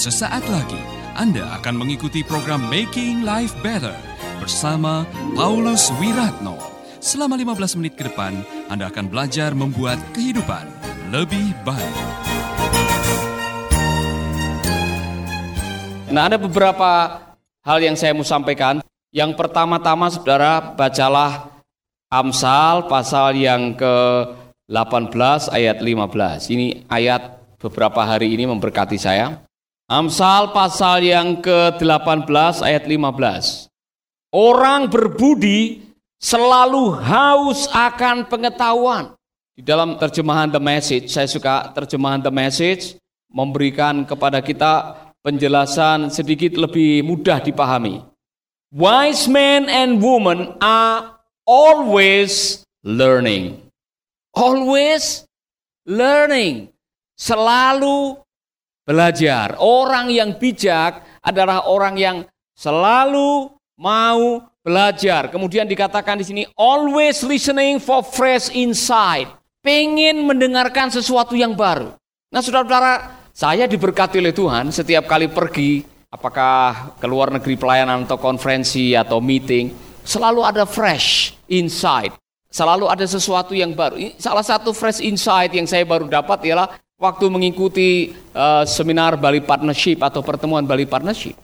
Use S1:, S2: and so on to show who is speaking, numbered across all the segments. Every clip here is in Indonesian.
S1: Sesaat lagi Anda akan mengikuti program Making Life Better bersama Paulus Wiratno. Selama 15 menit ke depan, Anda akan belajar membuat kehidupan lebih baik.
S2: Nah, ada beberapa hal yang saya mau sampaikan. Yang pertama-tama, saudara, bacalah Amsal pasal yang ke-18 ayat 15. Ini ayat beberapa hari ini memberkati saya. Amsal pasal yang ke-18 ayat 15. Orang berbudi selalu haus akan pengetahuan. Di dalam terjemahan The Message, saya suka terjemahan The Message memberikan kepada kita penjelasan sedikit lebih mudah dipahami. Wise men and women are always learning. Always learning. Selalu belajar. Orang yang bijak adalah orang yang selalu mau belajar. Kemudian dikatakan di sini always listening for fresh insight. Pengen mendengarkan sesuatu yang baru. Nah, saudara-saudara, saya diberkati oleh Tuhan setiap kali pergi, apakah ke luar negeri pelayanan atau konferensi atau meeting, selalu ada fresh insight. Selalu ada sesuatu yang baru. Salah satu fresh insight yang saya baru dapat ialah waktu mengikuti uh, seminar Bali Partnership atau pertemuan Bali Partnership.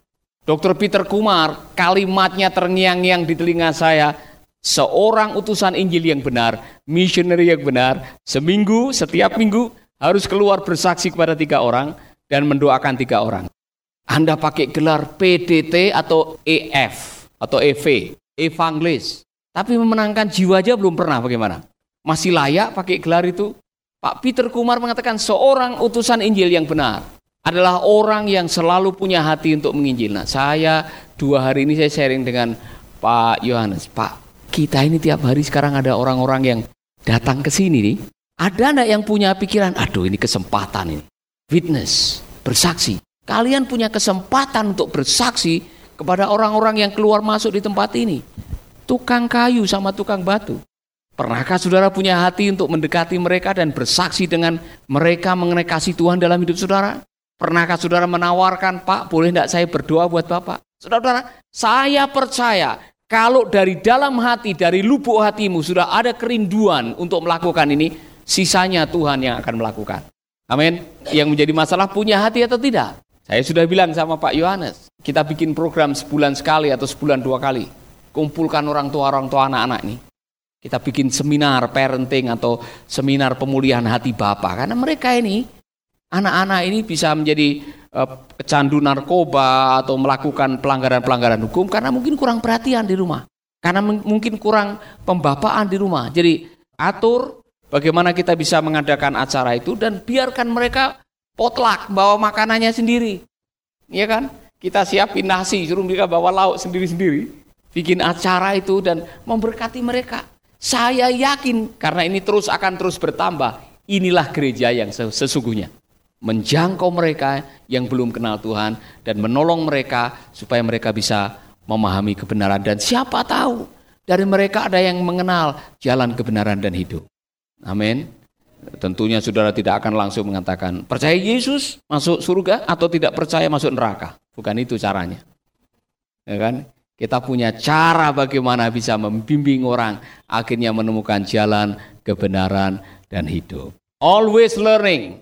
S2: Dr. Peter Kumar, kalimatnya terngiang-ngiang di telinga saya, seorang utusan Injil yang benar, missionary yang benar, seminggu, setiap minggu harus keluar bersaksi kepada tiga orang dan mendoakan tiga orang. Anda pakai gelar PDT atau EF atau EV, evangelis. Tapi memenangkan jiwa aja belum pernah bagaimana? Masih layak pakai gelar itu? Pak Peter Kumar mengatakan seorang utusan Injil yang benar adalah orang yang selalu punya hati untuk menginjil. Nah, saya dua hari ini saya sharing dengan Pak Yohanes. Pak, kita ini tiap hari sekarang ada orang-orang yang datang ke sini nih. Ada enggak yang punya pikiran, aduh ini kesempatan ini. Witness, bersaksi. Kalian punya kesempatan untuk bersaksi kepada orang-orang yang keluar masuk di tempat ini. Tukang kayu sama tukang batu. Pernahkah saudara punya hati untuk mendekati mereka dan bersaksi dengan mereka mengenai kasih Tuhan dalam hidup saudara? Pernahkah saudara menawarkan, Pak, boleh tidak saya berdoa buat Bapak? Saudara-saudara, saya percaya kalau dari dalam hati, dari lubuk hatimu sudah ada kerinduan untuk melakukan ini, sisanya Tuhan yang akan melakukan. Amin. Yang menjadi masalah punya hati atau tidak? Saya sudah bilang sama Pak Yohanes, kita bikin program sebulan sekali atau sebulan dua kali. Kumpulkan orang tua-orang tua anak-anak ini. Kita bikin seminar parenting atau seminar pemulihan hati Bapak. Karena mereka ini, anak-anak ini bisa menjadi uh, pecandu narkoba atau melakukan pelanggaran-pelanggaran hukum karena mungkin kurang perhatian di rumah. Karena mungkin kurang pembapaan di rumah. Jadi atur bagaimana kita bisa mengadakan acara itu dan biarkan mereka potluck bawa makanannya sendiri. Iya kan? Kita siapin nasi, suruh mereka bawa lauk sendiri-sendiri. Bikin acara itu dan memberkati mereka. Saya yakin karena ini terus akan terus bertambah. Inilah gereja yang sesungguhnya. Menjangkau mereka yang belum kenal Tuhan dan menolong mereka supaya mereka bisa memahami kebenaran dan siapa tahu dari mereka ada yang mengenal jalan kebenaran dan hidup. Amin. Tentunya saudara tidak akan langsung mengatakan percaya Yesus masuk surga atau tidak percaya masuk neraka. Bukan itu caranya. Ya kan? Kita punya cara bagaimana bisa membimbing orang akhirnya menemukan jalan kebenaran dan hidup. Always learning.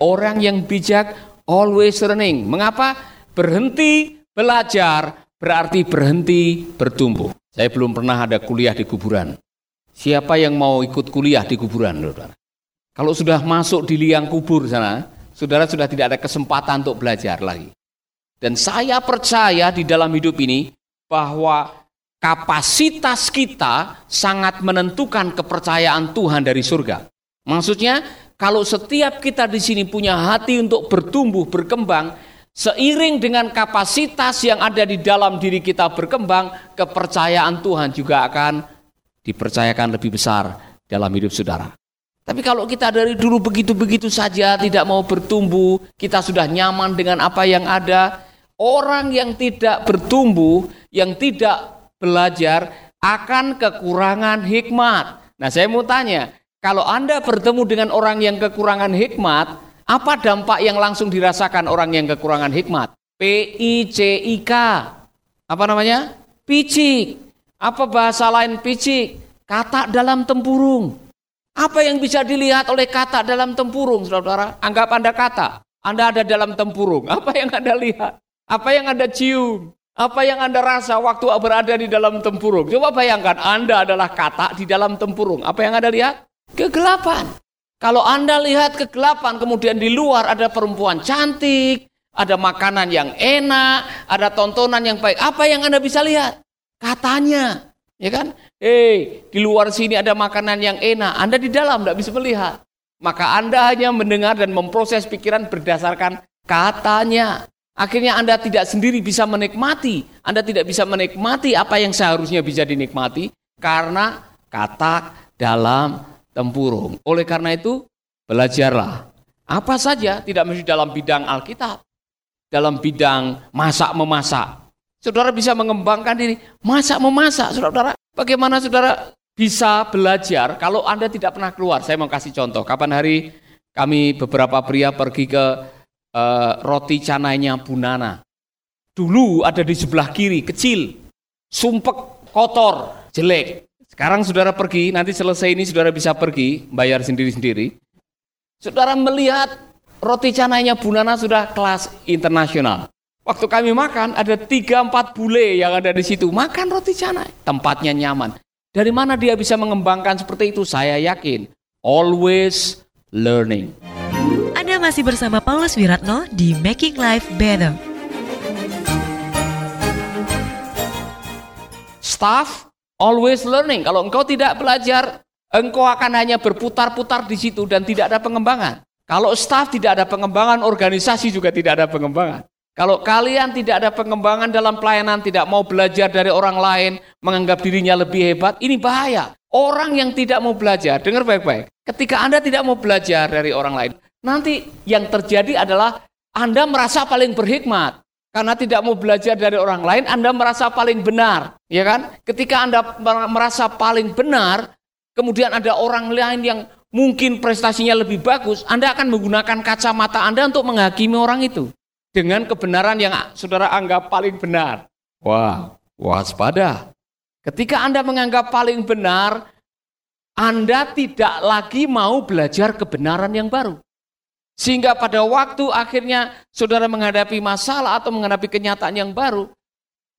S2: Orang yang bijak always learning. Mengapa? Berhenti belajar berarti berhenti bertumbuh. Saya belum pernah ada kuliah di kuburan. Siapa yang mau ikut kuliah di kuburan, saudara? Kalau sudah masuk di liang kubur sana, saudara sudah tidak ada kesempatan untuk belajar lagi. Dan saya percaya di dalam hidup ini, bahwa kapasitas kita sangat menentukan kepercayaan Tuhan dari surga. Maksudnya, kalau setiap kita di sini punya hati untuk bertumbuh, berkembang, seiring dengan kapasitas yang ada di dalam diri kita berkembang, kepercayaan Tuhan juga akan dipercayakan lebih besar dalam hidup saudara. Tapi kalau kita dari dulu begitu-begitu saja tidak mau bertumbuh, kita sudah nyaman dengan apa yang ada, Orang yang tidak bertumbuh, yang tidak belajar akan kekurangan hikmat. Nah, saya mau tanya, kalau Anda bertemu dengan orang yang kekurangan hikmat, Apa dampak yang langsung dirasakan orang yang kekurangan hikmat? P-I-C-I-K. Apa namanya? Picik. Apa bahasa lain picik? Kata dalam tempurung. Apa yang bisa dilihat oleh kata dalam tempurung, saudara? Anggap Anda kata. Anda ada dalam tempurung. Apa yang Anda lihat? Apa yang Anda cium? Apa yang Anda rasa waktu berada di dalam tempurung? Coba bayangkan, Anda adalah kata di dalam tempurung. Apa yang Anda lihat? Kegelapan. Kalau Anda lihat kegelapan, kemudian di luar ada perempuan cantik, ada makanan yang enak, ada tontonan yang baik. Apa yang Anda bisa lihat? Katanya, ya kan? Eh, di luar sini ada makanan yang enak. Anda di dalam tidak bisa melihat. Maka Anda hanya mendengar dan memproses pikiran berdasarkan katanya. Akhirnya Anda tidak sendiri bisa menikmati. Anda tidak bisa menikmati apa yang seharusnya bisa dinikmati karena kata dalam tempurung. Oleh karena itu, belajarlah. Apa saja, tidak mesti dalam bidang Alkitab. Dalam bidang masak-memasak. Saudara bisa mengembangkan diri. Masak-memasak, saudara. Bagaimana saudara bisa belajar kalau Anda tidak pernah keluar? Saya mau kasih contoh. Kapan hari kami beberapa pria pergi ke uh, roti canainya Bunana. Dulu ada di sebelah kiri, kecil, sumpek, kotor, jelek. Sekarang saudara pergi, nanti selesai ini saudara bisa pergi, bayar sendiri-sendiri. Saudara melihat roti canainya Bunana sudah kelas internasional. Waktu kami makan, ada tiga empat bule yang ada di situ. Makan roti canai. Tempatnya nyaman. Dari mana dia bisa mengembangkan seperti itu? Saya yakin. Always learning.
S3: Masih bersama Paulus Wiratno di Making Life Better.
S2: Staff Always learning. Kalau engkau tidak belajar, engkau akan hanya berputar-putar di situ dan tidak ada pengembangan. Kalau staff tidak ada pengembangan, organisasi juga tidak ada pengembangan. Kalau kalian tidak ada pengembangan dalam pelayanan, tidak mau belajar dari orang lain, menganggap dirinya lebih hebat, ini bahaya. Orang yang tidak mau belajar, dengar baik-baik. Ketika Anda tidak mau belajar dari orang lain, nanti yang terjadi adalah Anda merasa paling berhikmat. Karena tidak mau belajar dari orang lain, Anda merasa paling benar, ya kan? Ketika Anda merasa paling benar, kemudian ada orang lain yang mungkin prestasinya lebih bagus, Anda akan menggunakan kacamata Anda untuk menghakimi orang itu dengan kebenaran yang saudara anggap paling benar. Wah, waspada. Ketika Anda menganggap paling benar, Anda tidak lagi mau belajar kebenaran yang baru. Sehingga pada waktu akhirnya saudara menghadapi masalah atau menghadapi kenyataan yang baru,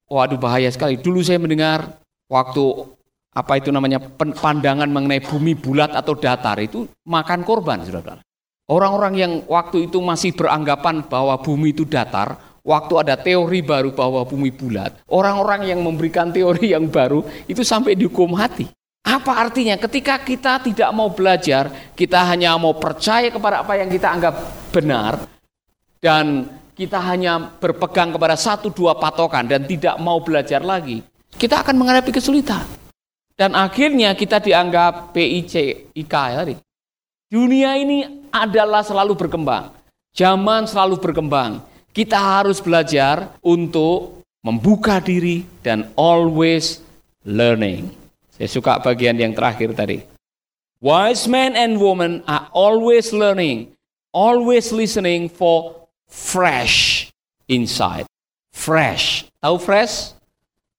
S2: waduh bahaya sekali. Dulu saya mendengar waktu apa itu namanya pandangan mengenai bumi bulat atau datar itu makan korban, saudara. Orang-orang yang waktu itu masih beranggapan bahwa bumi itu datar, waktu ada teori baru bahwa bumi bulat, orang-orang yang memberikan teori yang baru itu sampai dihukum hati. Apa artinya? Ketika kita tidak mau belajar, kita hanya mau percaya kepada apa yang kita anggap benar, dan kita hanya berpegang kepada satu dua patokan dan tidak mau belajar lagi, kita akan menghadapi kesulitan. Dan akhirnya kita dianggap PIC, IK ya. Dunia ini adalah selalu berkembang. Zaman selalu berkembang. Kita harus belajar untuk membuka diri dan always learning. Saya suka bagian yang terakhir tadi. Wise men and women are always learning, always listening for fresh insight. Fresh. Tahu fresh?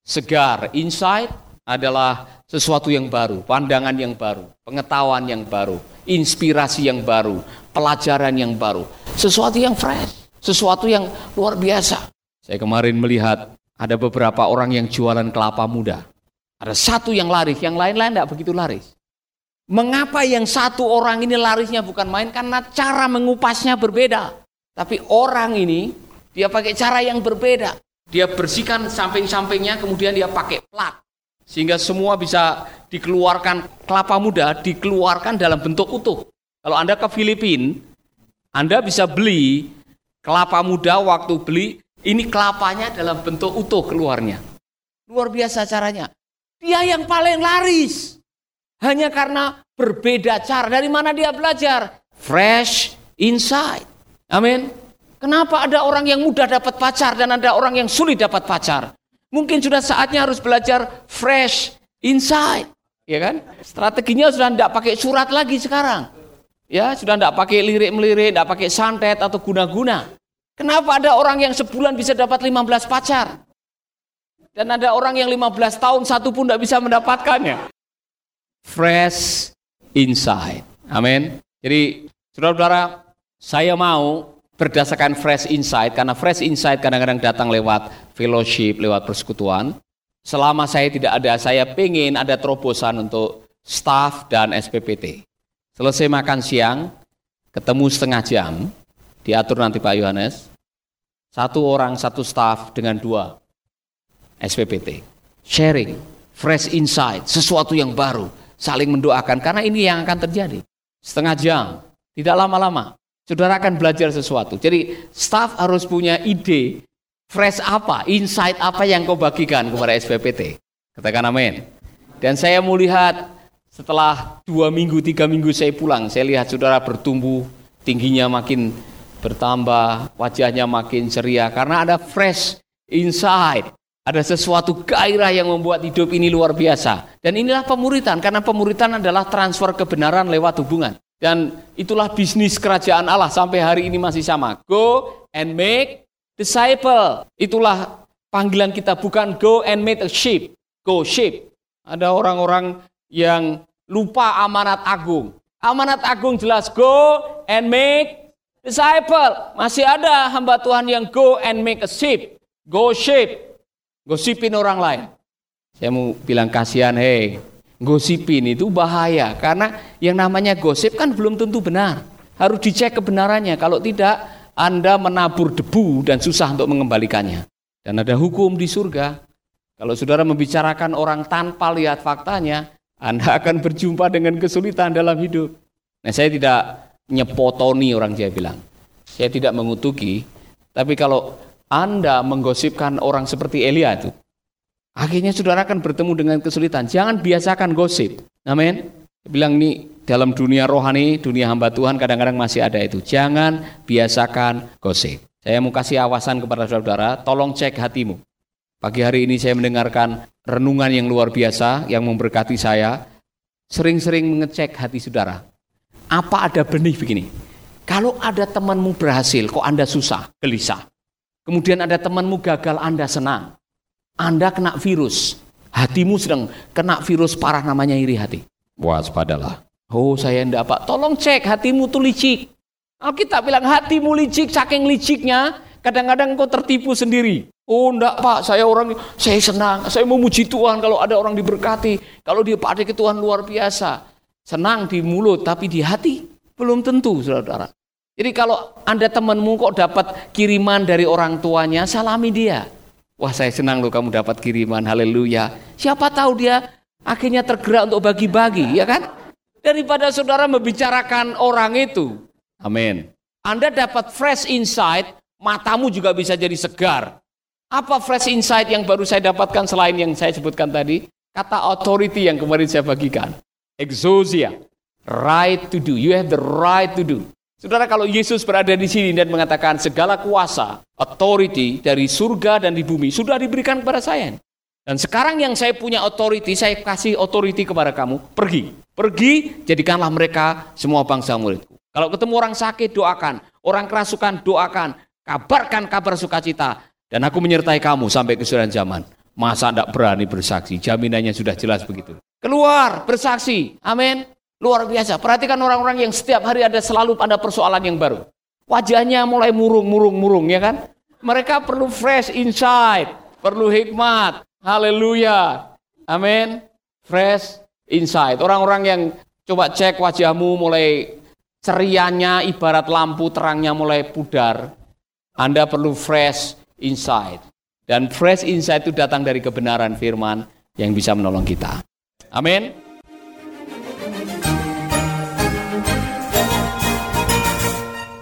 S2: Segar. Insight adalah sesuatu yang baru, pandangan yang baru, pengetahuan yang baru, inspirasi yang baru, pelajaran yang baru. Sesuatu yang fresh, sesuatu yang luar biasa. Saya kemarin melihat ada beberapa orang yang jualan kelapa muda. Ada satu yang laris, yang lain-lain tidak begitu laris. Mengapa yang satu orang ini larisnya bukan main? Karena cara mengupasnya berbeda. Tapi orang ini, dia pakai cara yang berbeda. Dia bersihkan samping-sampingnya, kemudian dia pakai plat. Sehingga semua bisa dikeluarkan, kelapa muda dikeluarkan dalam bentuk utuh. Kalau Anda ke Filipina, Anda bisa beli kelapa muda waktu beli, ini kelapanya dalam bentuk utuh keluarnya. Luar biasa caranya. Dia yang paling laris. Hanya karena berbeda cara. Dari mana dia belajar? Fresh inside. Amin. Kenapa ada orang yang mudah dapat pacar dan ada orang yang sulit dapat pacar? Mungkin sudah saatnya harus belajar fresh inside. Ya kan? Strateginya sudah tidak pakai surat lagi sekarang. Ya, sudah tidak pakai lirik-melirik, tidak pakai santet atau guna-guna. Kenapa ada orang yang sebulan bisa dapat 15 pacar? Dan ada orang yang 15 tahun satu pun tidak bisa mendapatkannya. Fresh inside. Amin. Jadi, saudara-saudara, saya mau berdasarkan fresh insight, karena fresh insight kadang-kadang datang lewat fellowship, lewat persekutuan. Selama saya tidak ada, saya pengen ada terobosan untuk staff dan SPPT. Selesai makan siang, ketemu setengah jam, diatur nanti Pak Yohanes, satu orang, satu staff dengan dua SPPT. Sharing, fresh insight, sesuatu yang baru, saling mendoakan, karena ini yang akan terjadi. Setengah jam, tidak lama-lama, saudara akan belajar sesuatu. Jadi staff harus punya ide, fresh apa, insight apa yang kau bagikan kepada SPPT. Katakan amin. Dan saya melihat setelah dua minggu, tiga minggu saya pulang, saya lihat saudara bertumbuh, tingginya makin bertambah, wajahnya makin ceria, karena ada fresh inside. Ada sesuatu gairah yang membuat hidup ini luar biasa. Dan inilah pemuritan, karena pemuritan adalah transfer kebenaran lewat hubungan. Dan itulah bisnis kerajaan Allah sampai hari ini masih sama. Go and make disciple. Itulah panggilan kita, bukan go and make a sheep. Go sheep. Ada orang-orang yang lupa amanat agung. Amanat agung jelas go and make disciple. Masih ada hamba Tuhan yang go and make a sheep. Go sheep. Gosipin orang lain. Saya mau bilang kasihan, hei, gosipin itu bahaya. Karena yang namanya gosip kan belum tentu benar. Harus dicek kebenarannya. Kalau tidak, Anda menabur debu dan susah untuk mengembalikannya. Dan ada hukum di surga. Kalau saudara membicarakan orang tanpa lihat faktanya, anda akan berjumpa dengan kesulitan dalam hidup. Nah, saya tidak nyepotoni orang Jawa bilang. Saya tidak mengutuki, tapi kalau Anda menggosipkan orang seperti Elia itu, akhirnya saudara akan bertemu dengan kesulitan. Jangan biasakan gosip. Amin. Bilang ini dalam dunia rohani, dunia hamba Tuhan kadang-kadang masih ada itu. Jangan biasakan gosip. Saya mau kasih awasan kepada saudara, tolong cek hatimu. Pagi hari ini saya mendengarkan renungan yang luar biasa yang memberkati saya, sering-sering mengecek hati saudara. Apa ada benih begini? Kalau ada temanmu berhasil, kok Anda susah, gelisah. Kemudian ada temanmu gagal, Anda senang. Anda kena virus, hatimu sedang kena virus parah namanya iri hati. Waspadalah. Oh saya enggak pak, tolong cek hatimu tuh licik. Alkitab bilang hatimu licik, saking liciknya, kadang-kadang kau tertipu sendiri. Oh enggak pak, saya orang, saya senang, saya memuji Tuhan kalau ada orang diberkati. Kalau dia pakai ke Tuhan luar biasa. Senang di mulut, tapi di hati belum tentu saudara. Jadi kalau anda temanmu kok dapat kiriman dari orang tuanya, salami dia. Wah saya senang loh kamu dapat kiriman, haleluya. Siapa tahu dia akhirnya tergerak untuk bagi-bagi, ya kan? Daripada saudara membicarakan orang itu. Amin. Anda dapat fresh insight, matamu juga bisa jadi segar. Apa fresh insight yang baru saya dapatkan selain yang saya sebutkan tadi? Kata authority yang kemarin saya bagikan. Exousia. Right to do. You have the right to do. Saudara kalau Yesus berada di sini dan mengatakan segala kuasa, authority dari surga dan di bumi sudah diberikan kepada saya. Dan sekarang yang saya punya authority, saya kasih authority kepada kamu, pergi. Pergi, jadikanlah mereka semua bangsa muridku. Kalau ketemu orang sakit, doakan. Orang kerasukan, doakan. Kabarkan kabar sukacita. Dan aku menyertai kamu sampai kesudahan zaman. Masa tidak berani bersaksi? Jaminannya sudah jelas begitu. Keluar, bersaksi. Amin. Luar biasa. Perhatikan orang-orang yang setiap hari ada selalu ada persoalan yang baru. Wajahnya mulai murung-murung-murung ya kan. Mereka perlu fresh inside. Perlu hikmat. Haleluya. Amin. Fresh inside. Orang-orang yang coba cek wajahmu mulai cerianya ibarat lampu terangnya mulai pudar. Anda perlu fresh insight. Dan fresh insight itu datang dari kebenaran firman yang bisa menolong kita. Amin.